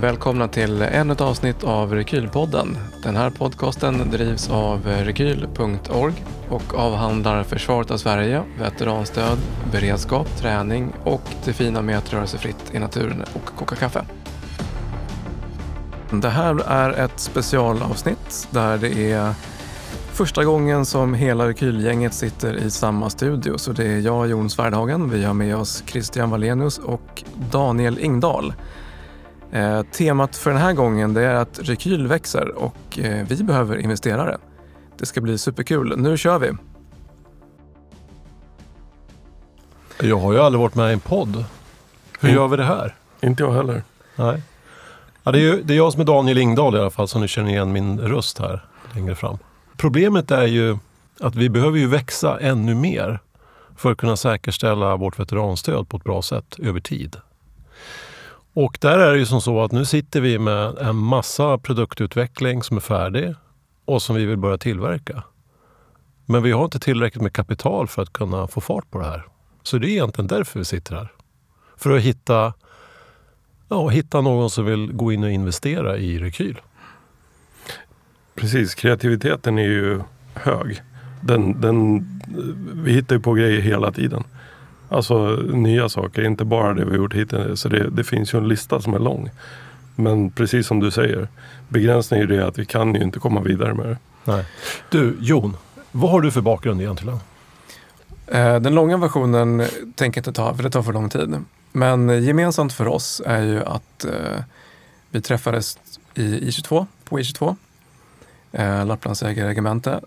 välkomna till ännu ett avsnitt av Rekylpodden. Den här podcasten drivs av rekyl.org och avhandlar försvaret av Sverige, veteranstöd, beredskap, träning och det fina med att röra sig fritt i naturen och koka kaffe. Det här är ett specialavsnitt där det är första gången som hela Rekylgänget sitter i samma studio. Så det är jag, Jon Svärdhagen, vi har med oss Christian Wallenius och Daniel Ingdahl. Eh, temat för den här gången det är att Rekyl växer och eh, vi behöver investerare. Det ska bli superkul. Nu kör vi! Jag har ju aldrig varit med i en podd. Hur Mm. gör vi det här? Inte jag heller. Nej. Ja, det, är ju, det är jag som är Daniel Ingdahl i alla fall, så ni känner igen min röst här längre fram. Problemet är ju att vi behöver ju växa ännu mer för att kunna säkerställa vårt veteranstöd på ett bra sätt över tid. Och där är det ju som så att nu sitter vi med en massa produktutveckling som är färdig och som vi vill börja tillverka. Men vi har inte tillräckligt med kapital för att kunna få fart på det här. Så det är egentligen därför vi sitter här. För att hitta, ja, hitta någon som vill gå in och investera i Rekyl. Precis, kreativiteten är ju hög. Den, den, vi hittar ju på grejer hela tiden. Alltså nya saker, inte bara det vi har gjort hittills. Så det, det finns ju en lista som är lång. Men precis som du säger, begränsningen är ju det att vi kan ju inte komma vidare med det. Nej. Du, Jon, vad har du för bakgrund egentligen? Eh, Den långa versionen tänker jag inte ta, för det tar för lång tid. Men gemensamt för oss är ju att eh, vi träffades i I22, på I22, eh, Lapplands jägarregemente.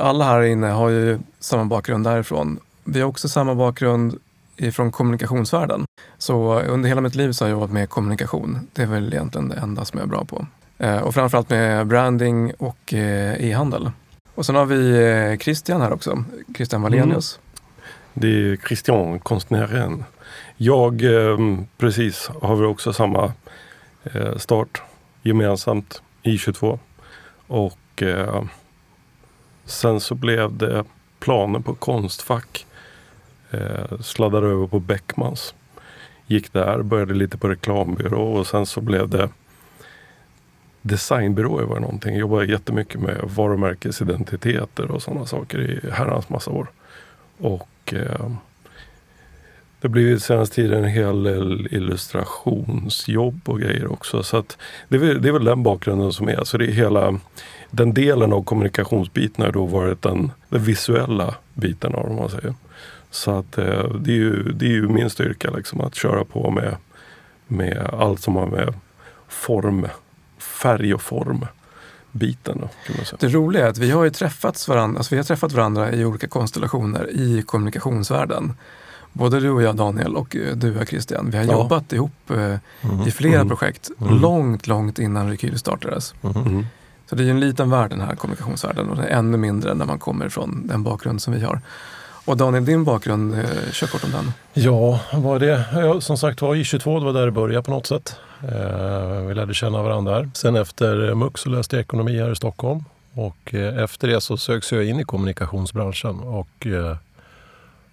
Alla här inne har ju samma bakgrund därifrån. Vi har också samma bakgrund ifrån kommunikationsvärlden. Så under hela mitt liv så har jag jobbat med kommunikation. Det är väl egentligen det enda som jag är bra på. Eh, och framförallt med branding och eh, e-handel. Och sen har vi eh, Christian här också, Christian Wallenius. Mm. Det är Christian, konstnären. Jag, ehm, precis, har vi också samma start gemensamt i 22. Och sen så blev det planer på Konstfack. Eh, sladdade över på Beckmans. Gick där, började lite på reklambyrå och sen så blev det designbyråer var det någonting. Jag jobbade jättemycket med varumärkesidentiteter och sådana saker i herrans massa år. Och eh, det har blivit senaste tiden en hel del illustrationsjobb och grejer också. Så att det, är, väl- det är väl den bakgrunden som är. Så det är hela den delen av kommunikationsbiten har då varit den, den visuella biten av det, om man säger. Så att eh, det är ju, det är ju min styrka liksom att köra på med, med allt som har med form, färg och form biten då, kan man säga. Det roliga är att vi har ju träffats varandra, alltså vi har träffat varandra i olika konstellationer i kommunikationsvärlden. Både du och jag Daniel och eh, du och jag Christian. Vi har Ja. jobbat ihop eh, Mhm. i flera Mm. projekt Mm. långt, långt innan Rekyl startades. Mhm. Mm. Så det är ju en liten värld den här kommunikationsvärlden och den är ännu mindre när man kommer från den bakgrund som vi har. Och Daniel, din bakgrund, eh, kör kort om den. Ja, var det? ja, som sagt var, I22 det var där det började på något sätt. Eh, vi lärde känna varandra där. Sen efter MUX så läste jag ekonomi här i Stockholm. Och eh, efter det så söks jag in i kommunikationsbranschen och eh,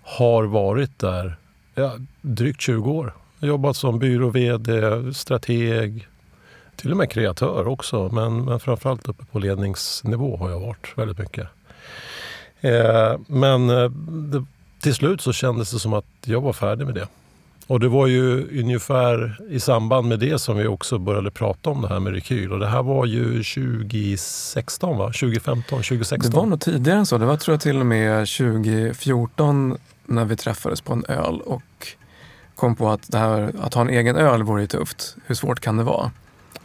har varit där ja, drygt 20 år. Jag har jobbat som byrå-vd, strateg, till och med kreatör också. Men, men framförallt uppe på ledningsnivå har jag varit väldigt mycket. Eh, men eh, det, till slut så kändes det som att jag var färdig med det. Och det var ju ungefär i samband med det som vi också började prata om det här med rekyl. Och det här var ju 2016 va? 2015, 2016? Det var nog tidigare än så. Det var tror jag till och med 2014 när vi träffades på en öl och kom på att det här att ha en egen öl vore ju tufft. Hur svårt kan det vara?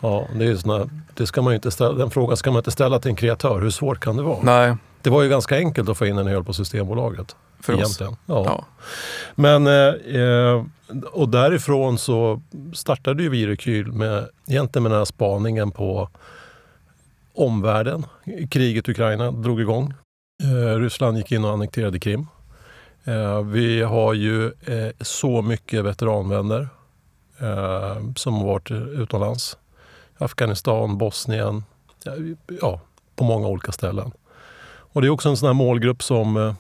Ja, det är ju såna, det ska man inte ställa, den frågan ska man inte ställa till en kreatör. Hur svårt kan det vara? Nej, Det var ju ganska enkelt att få in en öl på Systembolaget. för oss. egentligen. Ja. Ja. Men, eh, och därifrån så startade ju vi Rekyl med, egentligen med den här spaningen på omvärlden. Kriget i Ukraina drog igång. Eh, Ryssland gick in och annekterade Krim. Eh, vi har ju eh, så mycket veteranvänner eh, som har varit utomlands. Afghanistan, Bosnien, ja, på många olika ställen. Och det är också en sån här målgrupp som eh,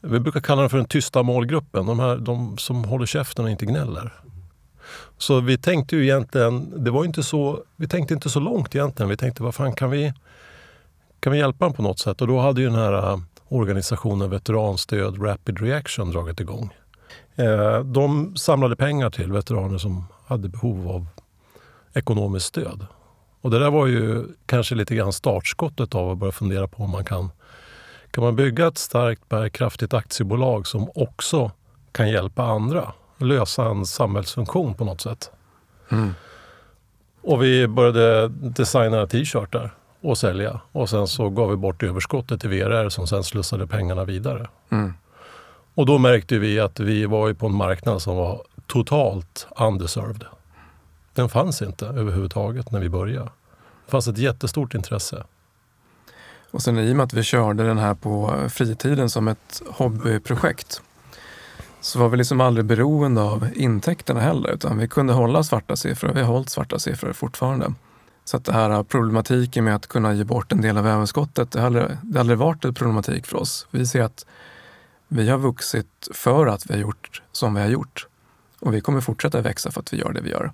vi brukar kalla den för den tysta målgruppen. De, här, de som håller käften och inte gnäller. Så vi tänkte ju egentligen, det var inte så, vi tänkte inte så långt egentligen. Vi tänkte vad fan kan vi, kan vi hjälpa dem på något sätt? Och då hade ju den här eh, organisationen Veteranstöd Rapid Reaction dragit igång. Eh, de samlade pengar till veteraner som hade behov av ekonomiskt stöd. Och det där var ju kanske lite grann startskottet av att börja fundera på om man kan, kan man bygga ett starkt bärkraftigt aktiebolag som också kan hjälpa andra lösa en samhällsfunktion på något sätt. Mm. Och vi började designa t-shirtar och sälja. Och sen så gav vi bort överskottet till VRR som sen slussade pengarna vidare. Mm. Och då märkte vi att vi var på en marknad som var totalt undeserved. Den fanns inte överhuvudtaget när vi började. Det fanns ett jättestort intresse. Och sen i och med att vi körde den här på fritiden som ett hobbyprojekt så var vi liksom aldrig beroende av intäkterna heller utan vi kunde hålla svarta siffror. Vi har hållit svarta siffror fortfarande. Så att det här problematiken med att kunna ge bort en del av överskottet, det har aldrig, det har aldrig varit en problematik för oss. Vi ser att vi har vuxit för att vi har gjort som vi har gjort. Och vi kommer fortsätta växa för att vi gör det vi gör.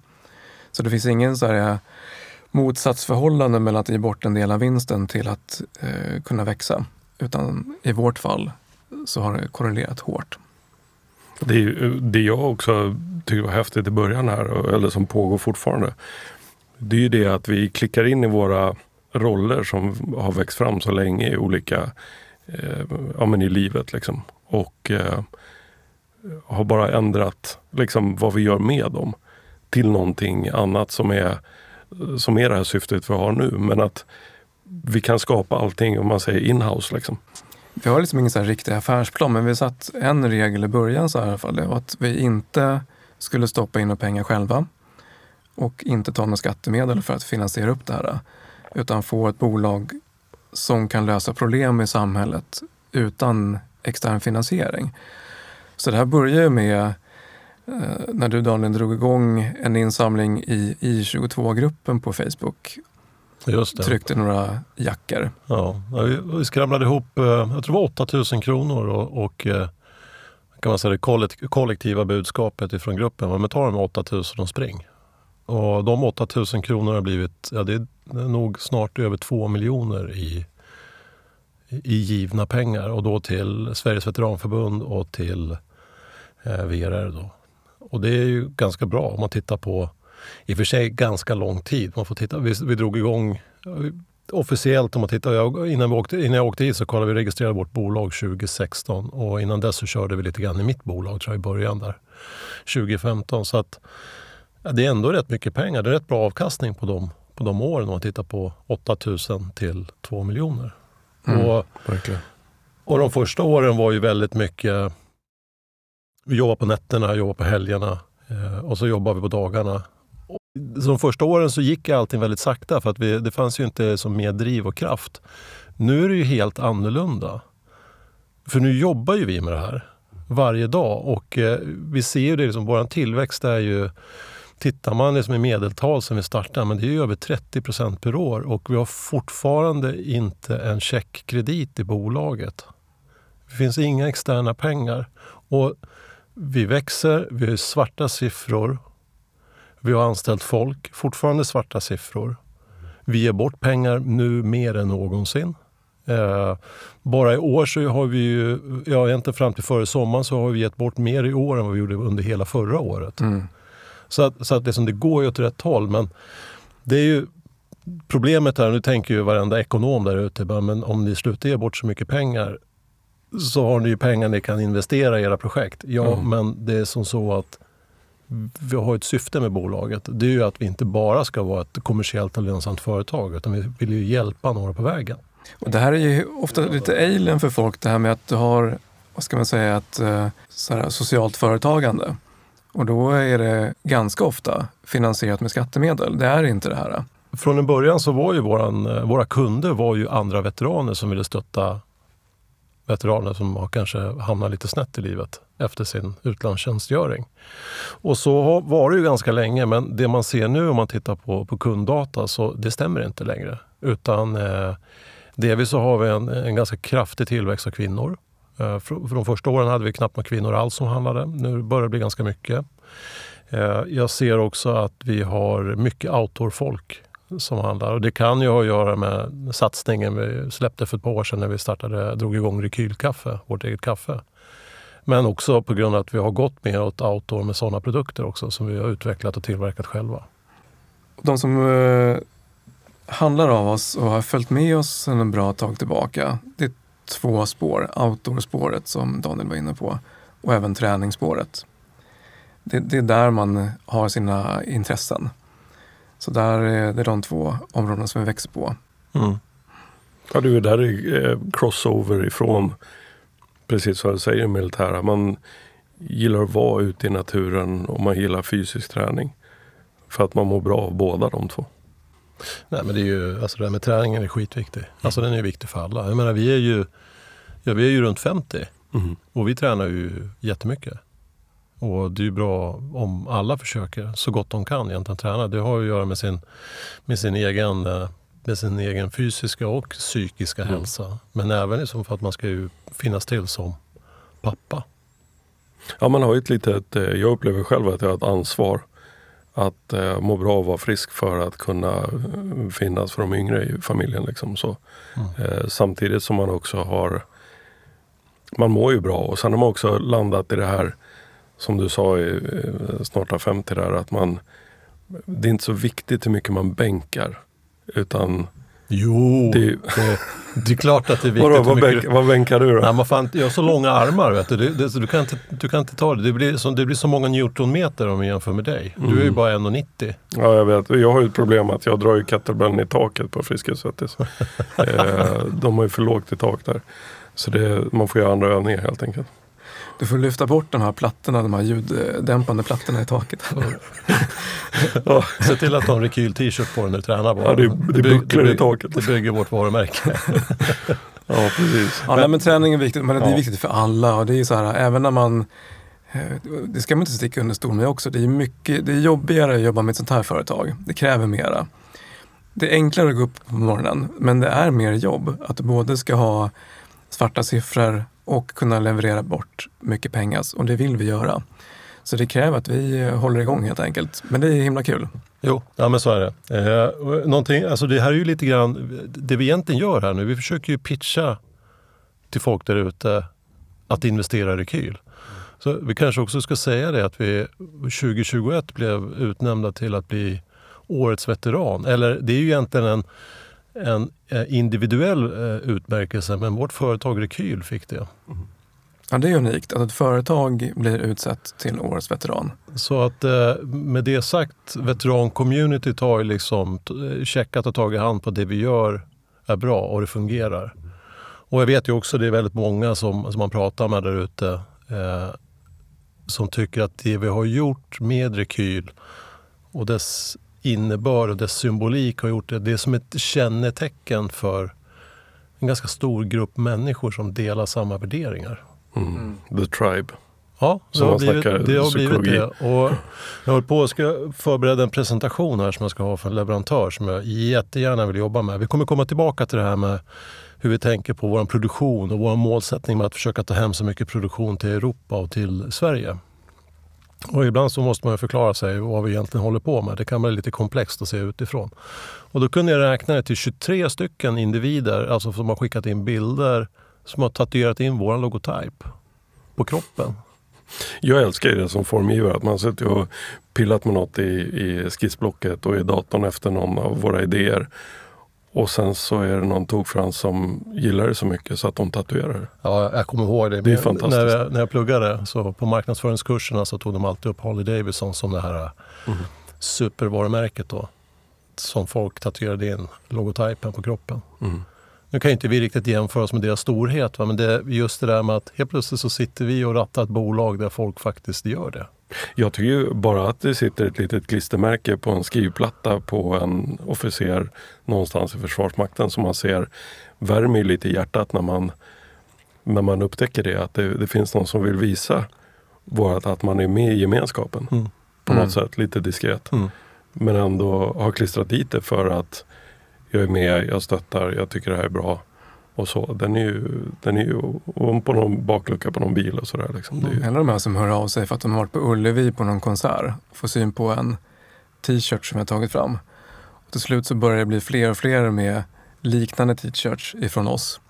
Så det finns ingen så här motsatsförhållande mellan att ge bort en del av vinsten till att eh, kunna växa. Utan i vårt fall så har det korrelerat hårt. Det, det jag också tycker var häftigt i början här, eller som pågår fortfarande, det är ju det att vi klickar in i våra roller som har växt fram så länge i olika, eh, ja men i livet liksom. Och eh, har bara ändrat liksom vad vi gör med dem till någonting annat som är, som är det här syftet vi har nu. Men att vi kan skapa allting, om man säger inhouse liksom. Vi har liksom ingen så riktig affärsplan, men vi satt en regel i början så här, i alla fall. Det var att vi inte skulle stoppa in några pengar själva och inte ta några skattemedel för att finansiera upp det här. Utan få ett bolag som kan lösa problem i samhället utan extern finansiering. Så det här börjar ju med när du Daniel drog igång en insamling i I22-gruppen på Facebook Just det. tryckte några jackor. Ja, vi skramlade ihop, eh, jag tror det var 8000 kronor och, och eh, kan man säga det kollektiva budskapet ifrån gruppen men ta de 8000 och spring. Och de 8000 kronorna har blivit, ja det är nog snart över 2 miljoner i, i givna pengar och då till Sveriges veteranförbund och till eh, VRR. Då. Och det är ju ganska bra om man tittar på i och för sig ganska lång tid. Man får titta. Vi, vi drog igång officiellt, om man tittar, jag, innan, vi åkte, innan jag åkte hit så kollade vi registrerade vårt bolag 2016 och innan dess så körde vi lite grann i mitt bolag tror jag, i början där 2015. Så att ja, det är ändå rätt mycket pengar. Det är rätt bra avkastning på de, på de åren om man tittar på 8000 till 2 miljoner. Mm, och, och de första åren var ju väldigt mycket vi jobbade på nätterna, jobbade på helgerna eh, och så jobbade vi på dagarna de första åren så gick allting väldigt sakta för att vi, det fanns ju inte så mer driv och kraft. Nu är det ju helt annorlunda. För nu jobbar ju vi med det här varje dag och eh, vi ser ju det, liksom, vår tillväxt är ju Tittar man liksom i medeltal sen vi startade, men det är ju över 30 procent per år och vi har fortfarande inte en checkkredit i bolaget. Det finns inga externa pengar. Och vi växer, vi har svarta siffror vi har anställt folk, fortfarande svarta siffror. Vi ger bort pengar nu mer än någonsin. Eh, bara i år så har vi ju, ja egentligen fram till före sommaren så har vi gett bort mer i år än vad vi gjorde under hela förra året. Mm. Så att, så att liksom, det går ju åt rätt håll. Men det är ju problemet här, nu tänker ju varenda ekonom där ute, men om ni slutar ge bort så mycket pengar så har ni ju pengar ni kan investera i era projekt. Ja, mm. men det är som så att vi har ett syfte med bolaget. Det är ju att vi inte bara ska vara ett kommersiellt och lönsamt företag utan vi vill ju hjälpa några på vägen. Och det här är ju ofta lite alien för folk det här med att du har, vad ska man säga, ett eh, här, socialt företagande. Och då är det ganska ofta finansierat med skattemedel. Det är inte det här. Från en början så var ju våran, eh, våra kunder var ju andra veteraner som ville stötta veteraner som har kanske hamnat lite snett i livet efter sin utlandstjänstgöring. Och så var det ju ganska länge, men det man ser nu om man tittar på, på kunddata så det stämmer inte längre. Utan eh, delvis så har vi en, en ganska kraftig tillväxt av kvinnor. Eh, för, för de första åren hade vi knappt några kvinnor alls som handlade. Nu börjar det bli ganska mycket. Eh, jag ser också att vi har mycket outdoor-folk som handlar. Och det kan ju ha att göra med satsningen vi släppte för ett par år sedan när vi startade, drog igång Rekylkaffe, vårt eget kaffe. Men också på grund av att vi har gått mer åt outdoor med sådana produkter också som vi har utvecklat och tillverkat själva. De som eh, handlar av oss och har följt med oss sedan en bra tag tillbaka, det är två spår. Outdoor-spåret som Daniel var inne på och även träningsspåret. Det, det är där man har sina intressen. Så där är det de två områdena som vi växer på. Mm. Ja, det är där är eh, crossover ifrån, precis som du säger, militära. Man gillar att vara ute i naturen och man gillar fysisk träning. För att man mår bra av båda de två. Nej men det är ju, alltså det här med träningen är skitviktig. Alltså den är viktig för alla. Jag menar vi är ju, ja, vi är ju runt 50 Mm. och vi tränar ju jättemycket. Och det är ju bra om alla försöker så gott de kan egentligen träna. Det har ju att göra med sin, med sin, egen, eh, med sin egen fysiska och psykiska Mm. hälsa. Men även liksom för att man ska ju finnas till som pappa. Ja, man har ju ett litet, eh, jag upplever själv att jag har ett ansvar att eh, må bra och vara frisk för att kunna finnas för de yngre i familjen. Liksom, så. Mm. Eh, samtidigt som man också har, man mår ju bra och sen har man också landat i det här som du sa i eh, snart av 50 där att man, det är inte så viktigt hur mycket man bänkar. Utan Jo, Det- det, det, är klart att det är viktigt. vadå, vad, bänk, vad bänkar du då? Nej, man fan, jag har så långa armar, vet du. Det, det, du, kan inte, du kan inte ta det. Det blir, så, det blir så många newtonmeter om vi jämför med dig. Du är ju Mm. bara 1,90. Ja, jag vet. Jag har ju ett problem att jag drar ju kettlebellen i taket på Friskis Svettis. eh, de har ju för lågt i tak där. Så det, man får göra andra övningar helt enkelt. Du får lyfta bort de här plattorna, de här ljuddämpande plattorna i taket. Ja, Se till att du har en rekyl-t-shirt på dig när du tränar bara. Ja, det- det bucklar i taket. Det bygger vårt varumärke. ja precis. Ja, nej, men träning är viktigt, men det är viktigt för alla. Och det är så här, även när man eh, det ska man inte sticka under stol med också. Det är, mycket, det är jobbigare att jobba med ett sånt här företag. Det kräver mera. Det är enklare att gå upp på morgonen, men det är mer jobb. Att du både ska ha svarta siffror och kunna leverera bort mycket pengar. Och det vill vi göra. Så det kräver att vi eh, håller igång helt enkelt. Men det är himla kul. Jo, ja men så är det. Eh, någonting, alltså det här är ju lite grann, det vi egentligen gör här nu, vi försöker ju pitcha till folk där ute att investera i rekyl. Så vi kanske också ska säga det att vi 2021 blev utnämnda till att bli årets veteran. Eller det är ju egentligen en, en eh, individuell eh, utmärkelse men vårt företag Rekyl fick det. Ja, det är unikt att ett företag blir utsett till årets veteran. Så att eh, med det sagt, veteran-communityt har ju liksom checkat och tagit hand på att det vi gör är bra och det fungerar. Och jag vet ju också det är väldigt många som, som man pratar med där ute eh, som tycker att det vi har gjort med Rekyl och dess innebörd och dess symbolik har gjort det, det är som ett kännetecken för en ganska stor grupp människor som delar samma värderingar. Mm. The Tribe. Ja, det har blivit, det. Har blivit det. Och jag håller på att ska förbereda en presentation här som jag ska ha för en leverantör som jag jättegärna vill jobba med. Vi kommer komma tillbaka till det här med hur vi tänker på vår produktion och vår målsättning med att försöka ta hem så mycket produktion till Europa och till Sverige. Och ibland så måste man ju förklara sig vad vi egentligen håller på med. Det kan vara lite komplext att se utifrån. Och då kunde jag räkna det till 23 stycken individer, alltså som har skickat in bilder, som har tatuerat in vår logotyp på kroppen. Jag älskar ju det som formgivare. Att man suttit och pillat med något i, i skissblocket och i datorn efter någon av våra idéer. Och sen så är det någon tokfrans som gillar det så mycket så att de tatuerar det. Ja, jag kommer ihåg det. Det är fantastiskt. När jag, när jag pluggade så på marknadsföringskurserna så tog de alltid upp Harley Davidson som det här Mm. supervarumärket då. Som folk tatuerade in logotypen på kroppen. Mm. Nu kan ju inte vi riktigt jämföra oss med deras storhet, va? men det är just det där med att helt plötsligt så sitter vi och rattar ett bolag där folk faktiskt gör det. Jag tycker ju bara att det sitter ett litet klistermärke på en skrivplatta på en officer någonstans i Försvarsmakten som man ser värmer lite i hjärtat när man, när man upptäcker det. Att det, det finns någon som vill visa vårat, att man är med i gemenskapen Mm. på Mm. något sätt, lite diskret. Mm. Men ändå har klistrat dit det för att jag är med, jag stöttar, jag tycker det här är bra. Och så. Den är ju, den är ju på någon baklucka på någon bil och sådär. Liksom. Ju- Eller de här som hör av sig för att de har varit på Ullevi på någon konsert. Får syn på en t-shirt som jag tagit fram. Och till slut så börjar det bli fler och fler med liknande t-shirts ifrån oss.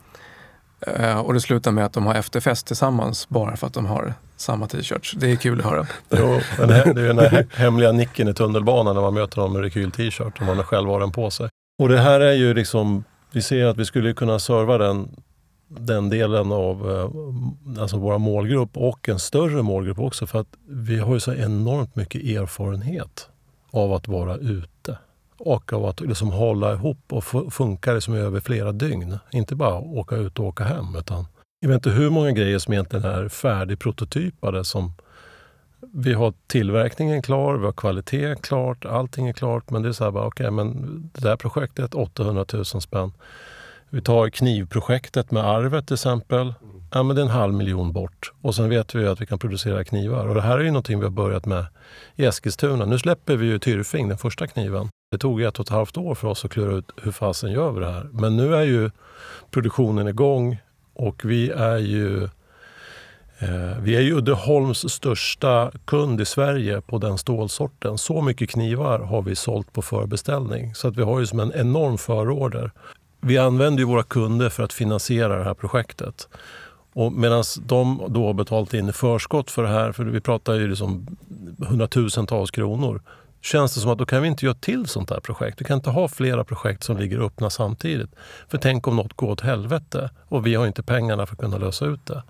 Eh, och det slutar med att de har efterfest tillsammans bara för att de har samma t-shirts. Det är kul att höra. Jo, det, det är den här hemliga nicken i tunnelbanan när man möter någon med rekyl-t-shirt och man själv har den på sig. Och det här är ju liksom, vi ser att vi skulle kunna serva den, den delen av eh, alltså vår målgrupp och en större målgrupp också för att vi har ju så enormt mycket erfarenhet av att vara ute. Och av att liksom hålla ihop och funka liksom över flera dygn. Inte bara åka ut och åka hem utan jag vet inte hur många grejer som egentligen är färdigprototypade som vi har tillverkningen klar, vi har kvalitet klart, allting är klart. Men det är så här bara, okej, men det där projektet 800 000 spänn. Vi tar knivprojektet med arvet till exempel. Ja, men det är en halv miljon bort. Och sen vet vi att vi kan producera knivar. Och det här är ju någonting vi har börjat med i Eskilstuna. Nu släpper vi ju Tyrfing, den första kniven. Det tog ett och ett halvt år för oss att klura ut hur fasen gör vi det här. Men nu är ju produktionen igång och vi är ju Eh, vi är ju Uddeholms största kund i Sverige på den stålsorten. Så mycket knivar har vi sålt på förbeställning. Så att vi har ju som en enorm förorder. Vi använder ju våra kunder för att finansiera det här projektet. Medan de då har betalat in i förskott för det här, för vi pratar ju liksom hundratusentals kronor, känns det som att då kan vi inte göra till sånt här projekt. Vi kan inte ha flera projekt som ligger öppna samtidigt. För tänk om något går åt helvete och vi har inte pengarna för att kunna lösa ut det.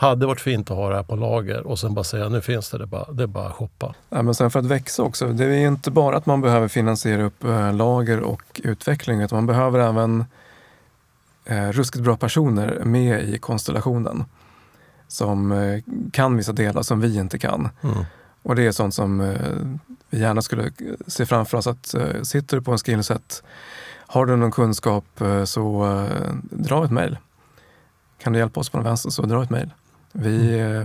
Hade varit fint att ha det här på lager och sen bara säga nu finns det, det är bara, det är bara att shoppa. Ja, men sen för att växa också. Det är inte bara att man behöver finansiera upp eh, lager och utveckling utan man behöver även eh, ruskigt bra personer med i konstellationen. Som eh, kan vissa delar som vi inte kan. Mm. Och det är sånt som eh, vi gärna skulle se framför oss att eh, sitter du på en skillset, har du någon kunskap eh, så eh, dra ett mejl. Kan du hjälpa oss på den vänster så dra ett mejl. Vi,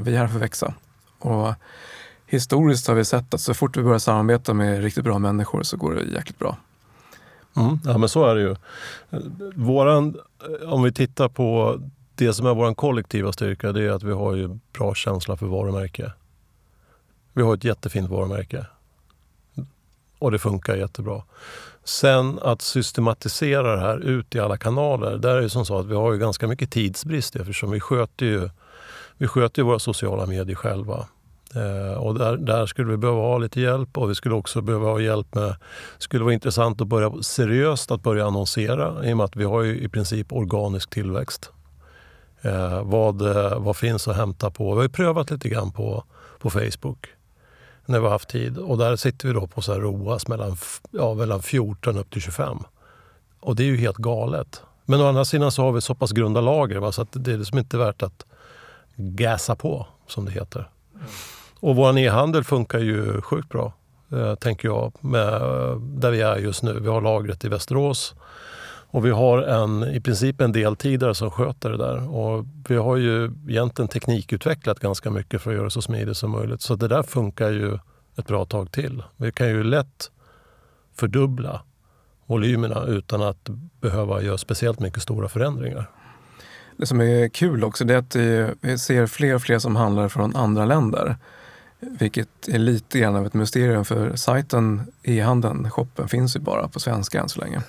vi är här för att växa. Och historiskt har vi sett att så fort vi börjar samarbeta med riktigt bra människor så går det jäkligt bra. Mm. Ja men så är det ju. Våran, om vi tittar på det som är vår kollektiva styrka det är att vi har ju bra känsla för varumärke. Vi har ett jättefint varumärke. Och det funkar jättebra. Sen att systematisera det här ut i alla kanaler. Där är det som så att vi har ju ganska mycket tidsbrist eftersom vi sköter ju, vi sköter ju våra sociala medier själva. Eh, och där, där skulle vi behöva ha lite hjälp och vi skulle också behöva ha hjälp med... Skulle vara intressant att börja seriöst att börja annonsera i och med att vi har ju i princip organisk tillväxt. Eh, vad, eh, vad finns att hämta på? Vi har ju prövat lite grann på, på Facebook när vi har haft tid. Och där sitter vi då på så här ROAS mellan, ja, mellan 14 upp till 25. Och det är ju helt galet. Men å andra sidan så har vi så pass grunda lager va, så att det är liksom inte värt att gasa på, som det heter. Och vår e-handel funkar ju sjukt bra, eh, tänker jag, med, eh, där vi är just nu. Vi har lagret i Västerås och vi har en, i princip en deltidare som sköter det där. Och vi har ju egentligen teknikutvecklat ganska mycket för att göra det så smidigt som möjligt. Så det där funkar ju ett bra tag till. Vi kan ju lätt fördubbla volymerna utan att behöva göra speciellt mycket stora förändringar. Det som är kul också det är att eh, vi ser fler och fler som handlar från andra länder. Vilket är lite grann av ett mysterium för sajten, e-handeln, shoppen finns ju bara på svenska än så länge.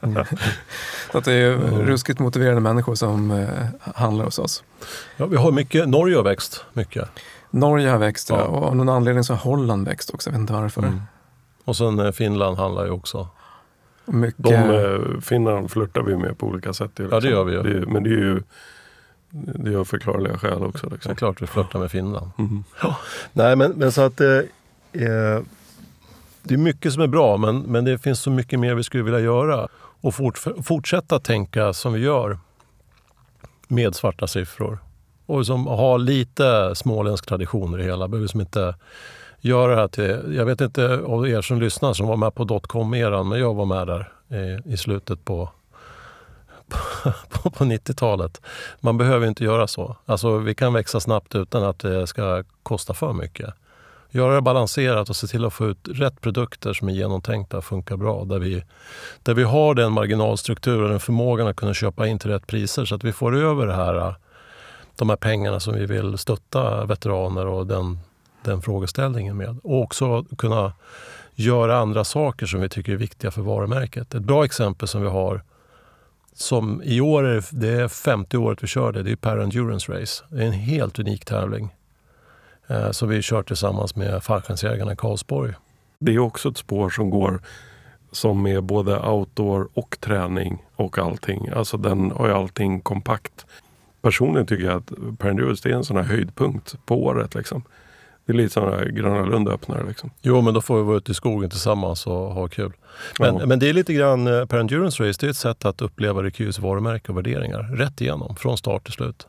så att det är Mm. ruskigt motiverade människor som eh, handlar hos oss. Ja, vi har mycket, Norge har växt mycket. Norge har växt Ja. och av någon anledning så har Holland växt också. Jag vet inte varför. Mm. Och sen eh, Finland handlar ju också. Mycket, De eh, Finland flörtar vi med på olika sätt. ju, Ja, det gör vi ju. Det, men det är ju det är förklarliga skäl också. Det Liksom. är klart vi flörtar med Finland. Mhm. Nej, men, men så att eh, eh, det är mycket som är bra, men, men det finns så mycket mer vi skulle vilja göra. Och fort, fortsätta tänka som vi gör med svarta siffror. Och som ha lite småländsk tradition i det hela. Behöver som inte göra det här till... Jag vet inte av er som lyssnar som var med på dotcom-eran, men jag var med där i, i slutet på på, på 90-talet. Man behöver inte göra så. Alltså, vi kan växa snabbt utan att det ska kosta för mycket. göra det balanserat och se till att få ut rätt produkter som är genomtänkta och funkar bra. Där vi, där vi har den marginalstrukturen, den förmågan att kunna köpa in till rätt priser så att vi får över det här, de här pengarna som vi vill stötta veteraner och den, den frågeställningen med. Och också kunna göra andra saker som vi tycker är viktiga för varumärket. Ett bra exempel som vi har som i år är det är 50 året vi kör det, det är Per Endurance Race. Det är en helt unik tävling eh, som vi kör tillsammans med fallskärmsjägarna i Karlsborg. Det är också ett spår som går som är både outdoor och träning och allting. Alltså den har ju allting kompakt. Personligen tycker jag att Per Endurance är en sån här höjdpunkt på året. Liksom. Det är lite som Gröna Lund öppnar. Liksom. Jo, men då får vi vara ute i skogen tillsammans och ha kul. Men, Ja. men det är lite grann, eh, per endurance race, det är ett sätt att uppleva Recus varumärke och värderingar rätt igenom, från start till slut.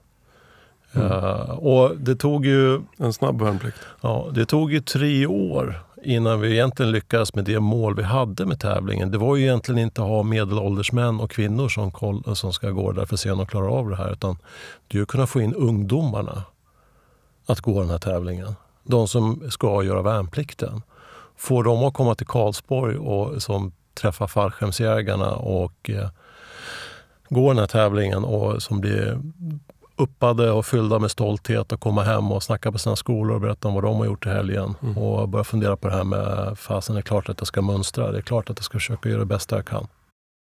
Mm. Eh, och det tog ju En snabb värnplikt. Ja, det tog ju tre år innan vi egentligen lyckades med det mål vi hade med tävlingen. Det var ju egentligen inte att ha medelålders män och kvinnor som, koll, som ska gå där för att se om de klarar av det här. Utan det är ju att kunna få in ungdomarna att gå den här tävlingen. De som ska göra värnplikten. Få dem att komma till Karlsborg och som träffar fallskärmsjägarna och eh, går den här tävlingen och som blir uppade och fyllda med stolthet och komma hem och snacka på sina skolor och berätta om vad de har gjort i helgen. Mm. Och börja fundera på det här med, fasen det är klart att jag ska mönstra. Det är klart att jag ska försöka göra det bästa jag kan.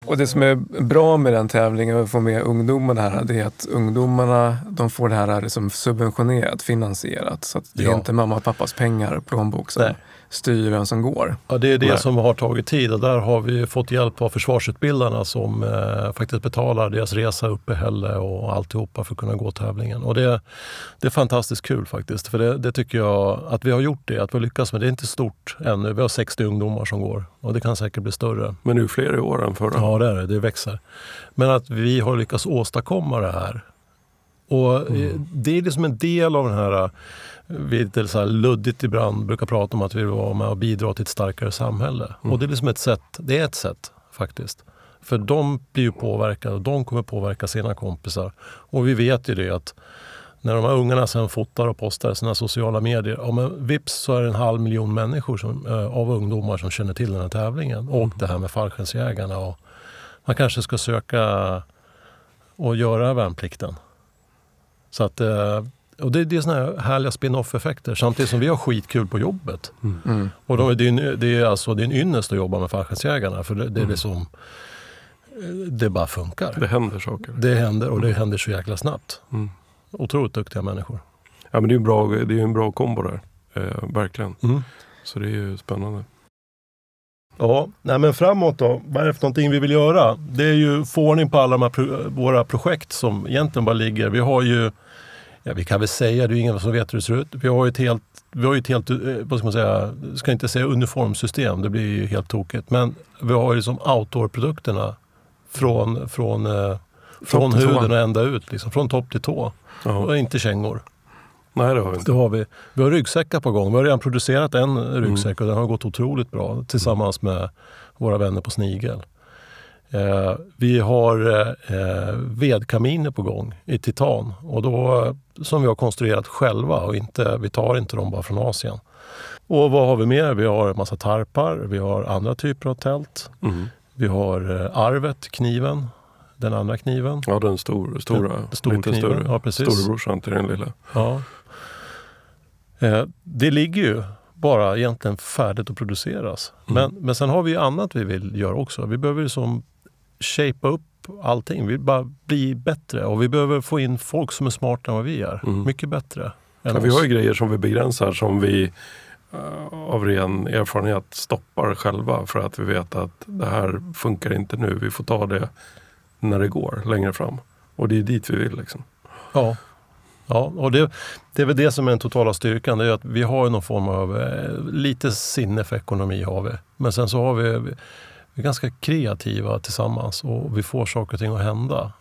Och det som är bra med den tävlingen och få med ungdomarna här, det är att ungdomarna de får det här liksom subventionerat, finansierat. Så att det är Ja. inte mamma och pappas pengar, plånbok som Nej. Styr vem som går. Ja, det är det Nej. som har tagit tid och där har vi fått hjälp av försvarsutbildarna som eh, faktiskt betalar deras resa, uppehälle och alltihopa för att kunna gå tävlingen. Och det, det är fantastiskt kul faktiskt. För det, det tycker jag att vi har gjort det, att vi har lyckats med det. är inte stort ännu. Vi har 60 ungdomar som går och det kan säkert bli större. Men nu fler i år än förra. Ja, det är det. Det växer. Men att vi har lyckats åstadkomma det här. Och eh, Det är liksom en del av den här, eh, vi är lite så här luddigt ibland brukar prata om att vi vill vara med och bidra till ett starkare samhälle. Mm. Och det är liksom ett sätt, det är ett sätt faktiskt. För de blir ju påverkade och de kommer påverka sina kompisar. Och vi vet ju det att när de här ungarna sen fotar och postar i sina sociala medier, ja, men vips så är det en halv miljon människor som, eh, av ungdomar som känner till den här tävlingen och det här med fallskärmsjägarna. Och man kanske ska söka och göra värnplikten. Så att, eh, och det, det är såna här härliga spin-off-effekter samtidigt som vi har skitkul på jobbet. Mm. Och då, det, är en, det, är alltså, det är en ynnest att jobba med fallskärmsjägarna för det, det är liksom eh, det bara funkar. Det händer saker. Det händer och det händer så jäkla snabbt. Mm. Otroligt duktiga människor. Ja, men det är en bra, det är en bra kombo där. Eh, verkligen. Så det är ju spännande. Ja, nej men framåt då. Vad är det för någonting vi vill göra? Det är ju få ordning på alla pro- våra projekt som egentligen bara ligger. Vi har ju, ja vi kan väl säga, det är ingen som vet hur det ser ut. Vi har ju ett helt, vi har ju ett helt, eh, vad ska man säga, ska inte säga uniformsystem, det blir ju helt tokigt. Men vi har ju som outdoor-produkterna från, från, eh, från huden och ända ut, liksom, från topp till tå. Ja. Och inte kängor. Nej, det har vi inte. Det har vi. Vi har ryggsäckar på gång. Vi har redan producerat en ryggsäck och den har gått otroligt bra tillsammans med våra vänner på Snigel. Eh, vi har eh, vedkaminer på gång i titan och då, eh, som vi har konstruerat själva och inte, vi tar inte dem bara från Asien. Och vad har vi mer? Vi har en massa tarpar, vi har andra typer av tält. Mm. Vi har eh, arvet, kniven, den andra kniven. Ja, den stor, stora. Den stor lite kniven, större. ja, precis. Storebrorsan till den lilla. Ja. Eh, det ligger ju bara egentligen färdigt att produceras. Mm. Men, men sen har vi ju annat vi vill göra också. Vi behöver liksom shapea upp allting. Vi vill bara bli bättre och vi behöver få in folk som är smartare än vad vi är. Mm. Mycket bättre. Ja, vi har ju grejer som vi begränsar som vi eh, av ren erfarenhet stoppar själva för att vi vet att det här funkar inte nu. Vi får ta det när det går längre fram. Och det är dit vi vill. Liksom. Ja. Ja, och det, det är väl det som är den totala styrkan. Det är att vi har någon form av, eh, lite sinne för ekonomi har vi. Men sen så har vi, vi är ganska kreativa tillsammans och vi får saker och ting att hända.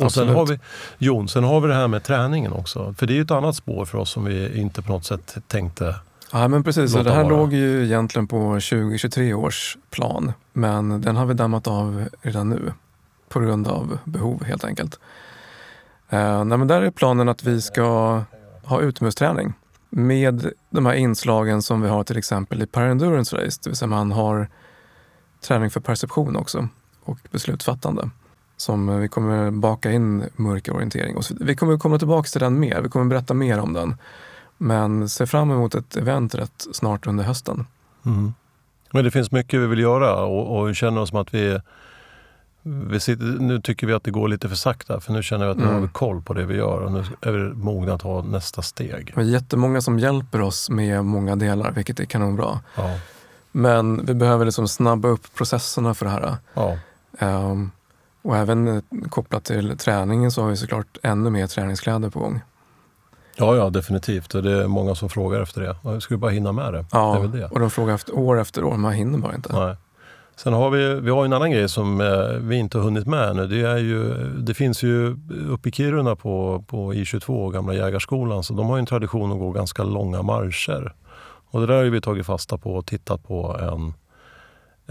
Och sen Absolut. har, vi, Jon, sen har vi det här med träningen också. För det är ju ett annat spår för oss som vi inte på något sätt tänkte. Ja, men precis. Så det här vara. låg ju egentligen på 2023 års plan. Men den har vi dammat av redan nu. På grund av behov helt enkelt. Eh, nej, men där är planen att vi ska ha utomhusträning. med de här inslagen som vi har till exempel i Parendurance Race, det vill säga man har träning för perception också och beslutsfattande som vi kommer baka in mörker orientering. Och vi kommer komma tillbaka till den mer, vi kommer berätta mer om den. Men se fram emot ett event rätt snart under hösten. Mm. Men det finns mycket vi vill göra och, och känner oss som att vi, vi sitter, nu tycker vi att det går lite för sakta för nu känner vi att nu mm. har vi koll på det vi gör och nu är vi mogna att ta nästa steg. Det är jättemånga som hjälper oss med många delar, vilket är kanonbra. Ja. Men vi behöver liksom snabba upp processerna för det här. Ja. Um, och även eh, kopplat till träningen så har vi såklart ännu mer träningskläder på gång. Ja, ja definitivt. Det är många som frågar efter det. Jag skulle bara hinna med det. Ja, det, det. och de frågar efter, år efter år. Man hinner bara inte. Nej. Sen har vi, vi har en annan grej som eh, vi inte har hunnit med nu. Det, är ju, det finns ju uppe i Kiruna på, på I22, gamla jägarskolan, så de har en tradition att gå ganska långa marscher. Och det där har vi tagit fasta på och tittat på en...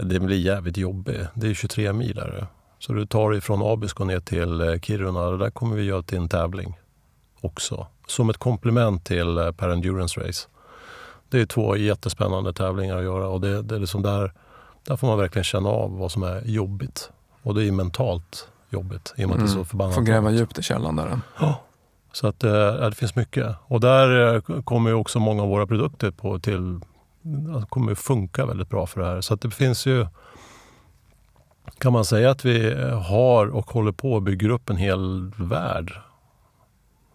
Det blir jävligt jobbigt. Det är 23 mil. Där. Så du tar dig från Abisko ner till eh, Kiruna. Det där kommer vi göra till en tävling också. Som ett komplement till eh, Per Endurance Race. Det är två jättespännande tävlingar att göra och det, det är liksom där, där får man verkligen känna av vad som är jobbigt. Och det är mentalt jobbigt i och med att det är så mm. förbannat Får gräva djupt i källan där. Ja. Så att, äh, det finns mycket. Och där kommer också många av våra produkter på till, Det kommer funka väldigt bra för det här. Så att det finns ju kan man säga att vi har och håller på att bygga upp en hel värld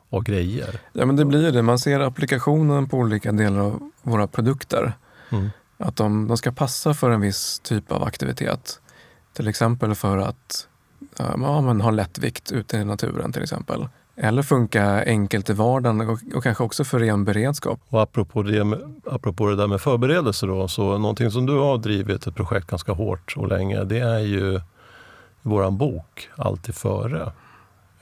av grejer? Ja, men det blir det. Man ser applikationen på olika delar av våra produkter. Mm. Att de, de ska passa för en viss typ av aktivitet. Till exempel för att eh, ja, men ha lättvikt ute i naturen till exempel. Eller funka enkelt i vardagen och, och, kanske också för ren beredskap. Och apropå det, med, apropå det där med förberedelse då, så någonting som du har drivit ett projekt ganska hårt och länge, det är ju våran bok Alltid före.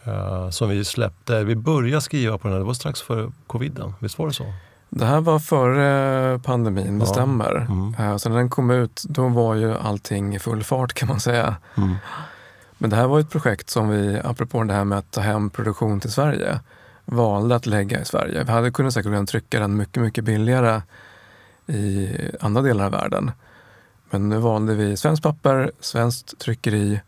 Uh, som vi släppte, vi började skriva på den, här, det var strax före coviden, visst var det så? Det här var före pandemin, det ja. stämmer. Mm. Uh, så när den kom ut, då var ju allting i full fart kan man säga. Mm. Men det här var ett projekt som vi, apropå det här med att ta hem produktion till Sverige, valde att lägga i Sverige. Vi hade kunnat säkert trycka den mycket, mycket billigare i andra delar av världen. Men nu valde vi svenskt papper, svenskt tryckeri.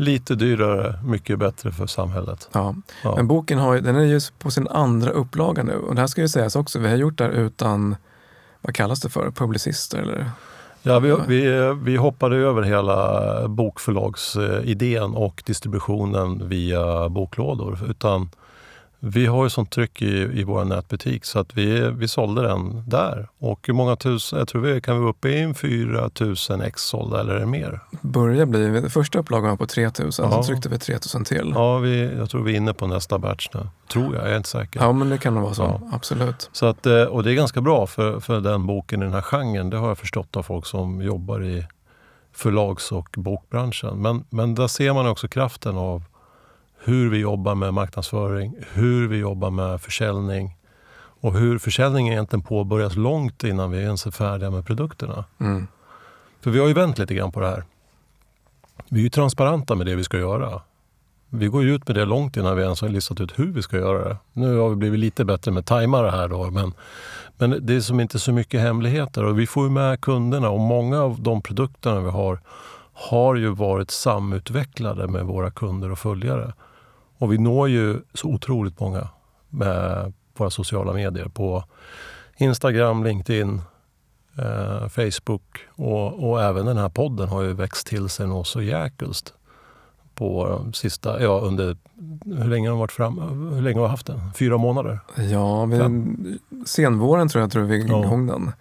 Lite dyrare, mycket bättre för samhället. Ja, ja. men boken har, den är ju på sin andra upplaga nu. Och det här ska ju sägas också, vi har gjort det här utan, vad kallas det för, publicister eller Ja, vi, vi, vi hoppade över hela bokförlagsidén och distributionen via boklådor. Utan vi har ju sånt tryck i, i vår nätbutik så att vi, vi sålde den där. Och hur många tusen, jag tror vi kan vara uppe i 4 000 ex sålda eller mer. Börjar bli, första upplagan var på 3 000, ja. så tryckte vi 3 000 till. Ja, vi, jag tror vi är inne på nästa batch nu. Tror jag, jag är inte säker. Ja, men det kan nog vara så. Ja. Absolut. Så att, eh, och det är ganska bra för, för den boken i den här genren. Det har jag förstått av folk som jobbar i förlags och bokbranschen. Men, men där ser man också kraften av hur vi jobbar med marknadsföring, hur vi jobbar med försäljning och hur försäljningen egentligen påbörjas långt innan vi ens är färdiga med produkterna. Mm. För vi har ju vänt lite grann på det här. Vi är ju transparenta med det vi ska göra. Vi går ju ut med det långt innan vi ens har listat ut hur vi ska göra det. Nu har vi blivit lite bättre med tajmare här då, men, men det är som inte så mycket hemligheter och vi får ju med kunderna och många av de produkterna vi har har ju varit samutvecklade med våra kunder och följare. Och vi når ju så otroligt många med våra sociala medier på Instagram, LinkedIn, eh, Facebook och, och, även den här podden har ju växt till sig något så jäkulst på sista, ja under, hur länge har varit fram, hur länge har vi haft den? Fyra månader? Ja, vi, senvåren tror jag tror vi igång ja. den.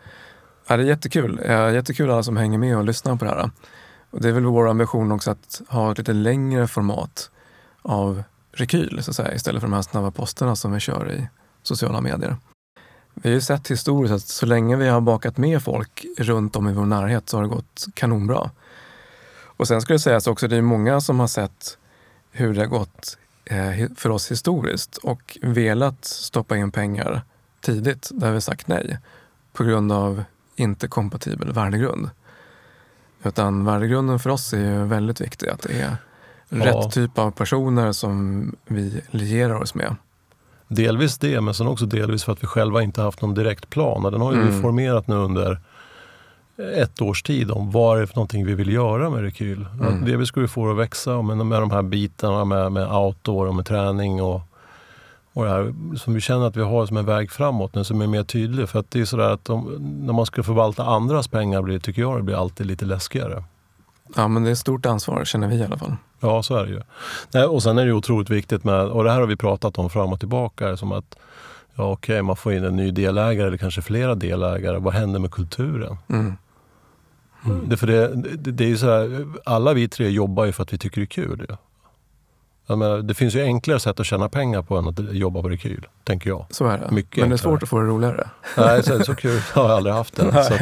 Ja, det är jättekul. Jättekul alla som hänger med och lyssnar på det här. Och det är väl vår ambition också att ha ett lite längre format av rekyl så att säga, istället för de här snabba posterna som vi kör i sociala medier. Vi har ju sett historiskt att så länge vi har bakat med folk runt om i vår närhet så har det gått kanonbra. Och sen ska det sägas också, det är många som har sett hur det har gått eh, för oss historiskt och velat stoppa in pengar tidigt där vi sagt nej på grund av inte kompatibel värdegrund. Utan värdegrunden för oss är ju väldigt viktig, att det är rätt typ av personer som vi lierar oss med. Delvis det, men sen också delvis för att vi själva inte haft någon direkt plan. Den har ju vi Mm. formerat nu under ett års tid om vad det är för någonting vi vill göra med Rekyl. Mm. Det vi skulle få att växa med de här bitarna med, med outdoor och med träning och, och det här som vi känner att vi har som en väg framåt nu som är mer tydlig. För att det är sådär att de, när man ska förvalta andras pengar blir, tycker jag det blir alltid lite läskigare. Ja, men det är ett stort ansvar känner vi i alla fall. Ja, så är det ju. Nej, och sen är det ju otroligt viktigt med, och det här har vi pratat om fram och tillbaka, som att ja, okej, man får in en ny delägare eller kanske flera delägare. Vad händer med kulturen? Mm. Det, för det, det, det är ju så här, alla vi tre jobbar ju för att vi tycker det är kul. Ju. Jag menar, det finns ju enklare sätt att tjäna pengar på än att jobba på Rekyl, tänker jag. Så är det. Mycket men det är enklare. svårt att få det roligare. Nej, så, så kul har jag aldrig haft det. Så,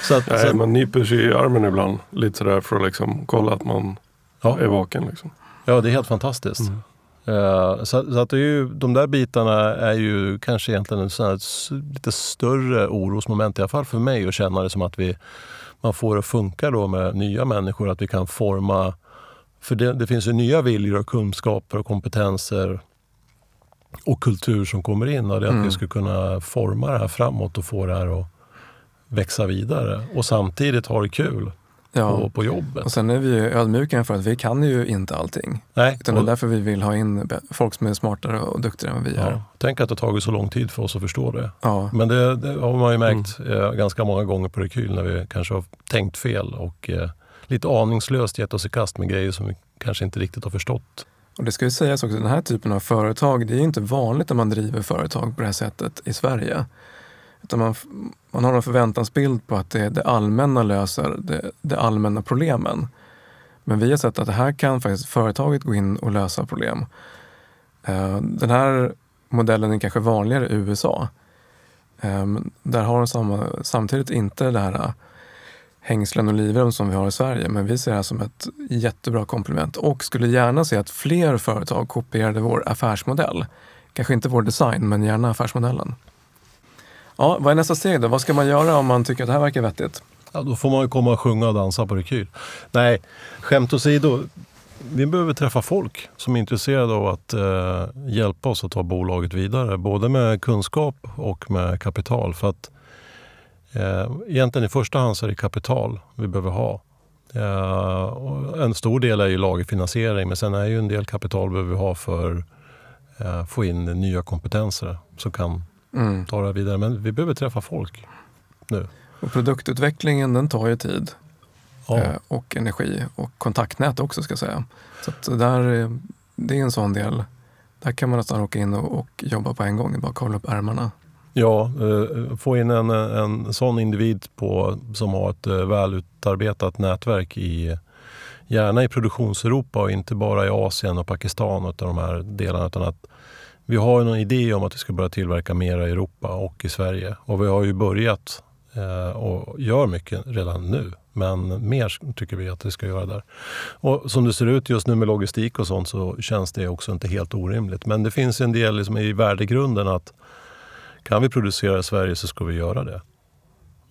så att, Nej, så, man nyper sig i armen ibland. Lite sådär för att liksom kolla att man ja, är vaken. Liksom. ja, det är helt fantastiskt. Mm. Eh, så, så att det är ju, de där bitarna är ju kanske egentligen en sån lite större orosmoment, i alla fall för mig, att känna det som att vi, man får det att funka då med nya människor, att vi kan forma... För det, det finns ju nya viljor och kunskaper och kompetenser och kultur som kommer in. Och det är att Mm. vi ska kunna forma det här framåt och få det här att växa vidare. Och samtidigt ha det kul Ja. på, på jobbet. Och sen är vi ju ödmjuka inför att vi kan ju inte allting. Nej, Utan det är därför vi vill ha in folk som är smartare och duktigare än vi är. ja, tänk att det har tagit så lång tid för oss att förstå det. Ja. Men det, det har man ju märkt eh, ganska många gånger på Rekyl när vi kanske har tänkt fel och eh, lite aningslöst gett oss i kast med grejer som vi kanske inte riktigt har förstått. Och det ska ju sägas också, den här typen av företag, det är ju inte vanligt när man driver företag på det här sättet i Sverige. Utan man, man har en förväntansbild på att det, det allmänna löser det, det allmänna problemen. Men vi har sett att det här kan faktiskt företaget gå in och lösa problem. Eh, den här modellen är kanske vanligare i USA. Ehm, där har de samma, samtidigt inte det här eh, hängslen och livrem som vi har i Sverige. Men vi ser det här som ett jättebra komplement och skulle gärna se att fler företag kopierade vår affärsmodell. Kanske inte vår design, men gärna affärsmodellen. Ja, vad är nästa steg då? Vad ska man göra om man tycker att det här verkar vettigt? Ja, då får man ju komma och sjunga och dansa på Rekyl. Nej, skämt åsido. Vi behöver träffa folk som är intresserade av att eh, hjälpa oss att ta bolaget vidare. Både med kunskap och med kapital. För att eh, egentligen i första hand så är det kapital vi behöver ha. Eh, och en stor del är ju lagerfinansiering men sen är ju en del kapital behöver vi ha för att eh, få in nya kompetenser som kan Mm. ta det här vidare. Men vi behöver träffa folk nu. Och produktutvecklingen den tar ju tid Ja. eh, och energi och kontaktnät också ska jag säga. Så där, eh, det är en sån del. Där kan man nästan åka in och, och jobba på en gång, bara kavla upp ärmarna. Ja, eh, få in en, en sån individ på, som har ett välutarbetat nätverk i gärna i produktionseuropa och inte bara i Asien och Pakistan och de här delarna. Utan att vi har ju någon idé om att vi ska börja tillverka mera i Europa och i Sverige. Och vi har ju börjat eh, och gör mycket redan nu. Men mer tycker vi att vi ska göra där. Och som det ser ut just nu med logistik och sånt så känns det också inte helt orimligt. Men det finns en del liksom i värdegrunden att kan vi producera i Sverige så ska vi göra det.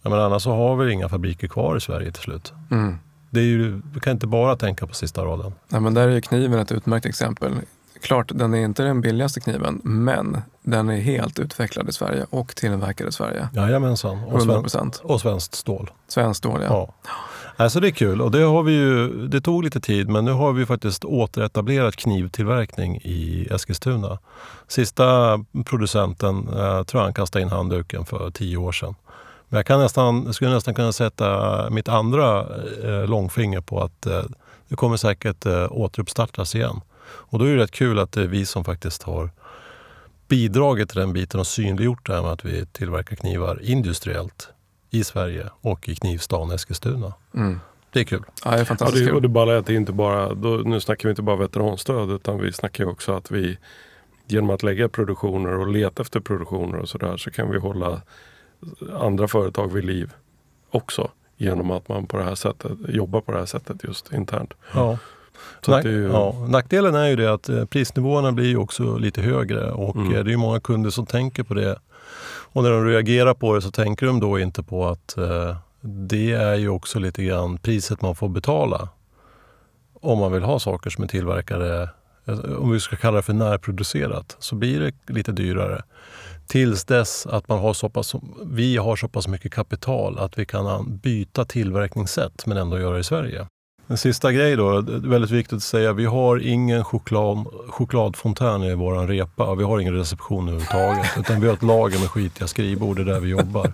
Jag menar, annars så har vi inga fabriker kvar i Sverige till slut. Mm. Det är ju, vi kan inte bara tänka på sista raden. Ja, men där är ju kniven ett utmärkt exempel. Klart, den är inte den billigaste kniven, men den är helt utvecklad i Sverige och tillverkad i Sverige. Jajamensan. Och, 100 sven, och svenskt stål. Svenskt stål, ja. Ja. Alltså det är kul och det, har vi ju, det tog lite tid men nu har vi faktiskt återetablerat knivtillverkning i Eskilstuna. Sista producenten eh, tror jag han kastade in handduken för tio år sedan. Men jag kan nästan, skulle nästan kunna sätta mitt andra eh, långfinger på att eh, det kommer säkert eh, återuppstartas igen. Och då är det rätt kul att det är vi som faktiskt har bidragit till den biten och synliggjort det här med att vi tillverkar knivar industriellt i Sverige och i knivstaden Eskilstuna. Mm. Det är kul. Ja, det är Ja, fantastiskt det, och det balla är att det inte bara, då, nu snackar vi inte bara veteranstöd utan vi snackar ju också att vi genom att lägga produktioner och leta efter produktioner och sådär så kan vi hålla andra företag vid liv också. Genom att man på det här sättet jobbar på det här sättet just internt. Ja. Nack, är ju, ja, nackdelen är ju det att eh, prisnivåerna blir ju också lite högre och Mm. eh, det är ju många kunder som tänker på det. Och när de reagerar på det så tänker de då inte på att eh, det är ju också lite grann priset man får betala om man vill ha saker som är tillverkade om vi ska kalla det för närproducerat, så blir det lite dyrare. Tills dess att man har så pass, vi har så pass mycket kapital att vi kan byta tillverkningssätt men ändå göra det i Sverige. En sista grej då, väldigt viktigt att säga. Vi har ingen choklad, chokladfontän i vår repa. Vi har ingen reception överhuvudtaget. Utan vi har ett lager med skitiga skrivbord, det är där vi jobbar.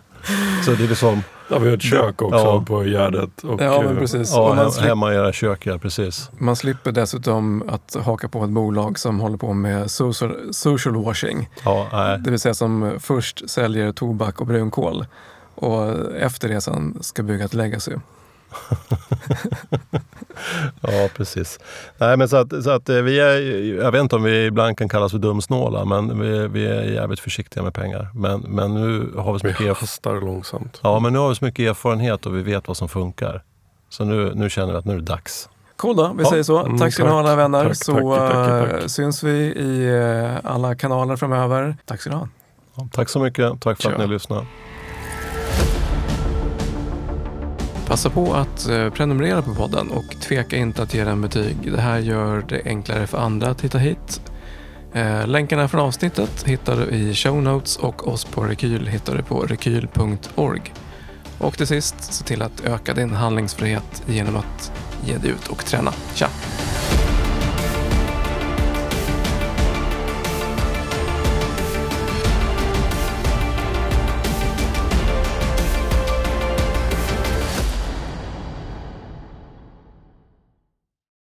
Så det är liksom... Ja, vi har ett kök också ja. på Gärdet. Och, ja, men precis. Ja, man slipper, hemma i era kök, ja, precis. Man slipper dessutom att haka på ett bolag som håller på med social, social washing. Ja, nej. Det vill säga som först säljer tobak och brunkol och efter det sen ska bygga ett legacy. ja, precis. Nej, men så att, så att eh, vi är, jag vet inte om vi ibland kan kallas för dumsnåla, men vi, vi är jävligt försiktiga med pengar. Men, men nu har vi så mycket... Vi hastar långsamt. Ja, men nu har vi så mycket erfarenhet och vi vet vad som funkar. Så nu, nu känner vi att nu är det dags. Cool då, vi ja. säger så. Mm, tack ska ni ha alla vänner. Tack, så tack, tack, tack, syns vi i eh, alla kanaler framöver. Tack ska ni ha. Ja, tack så mycket. Tack för Tja. att ni lyssnade. Passa på att eh, prenumerera på podden och tveka inte att ge den betyg. Det här gör det enklare för andra att hitta hit. Eh, länkarna från avsnittet hittar du i show notes och oss på Rekyl hittar du på rekyl.org. Och till sist, se till att öka din handlingsfrihet genom att ge dig ut och träna. Tja!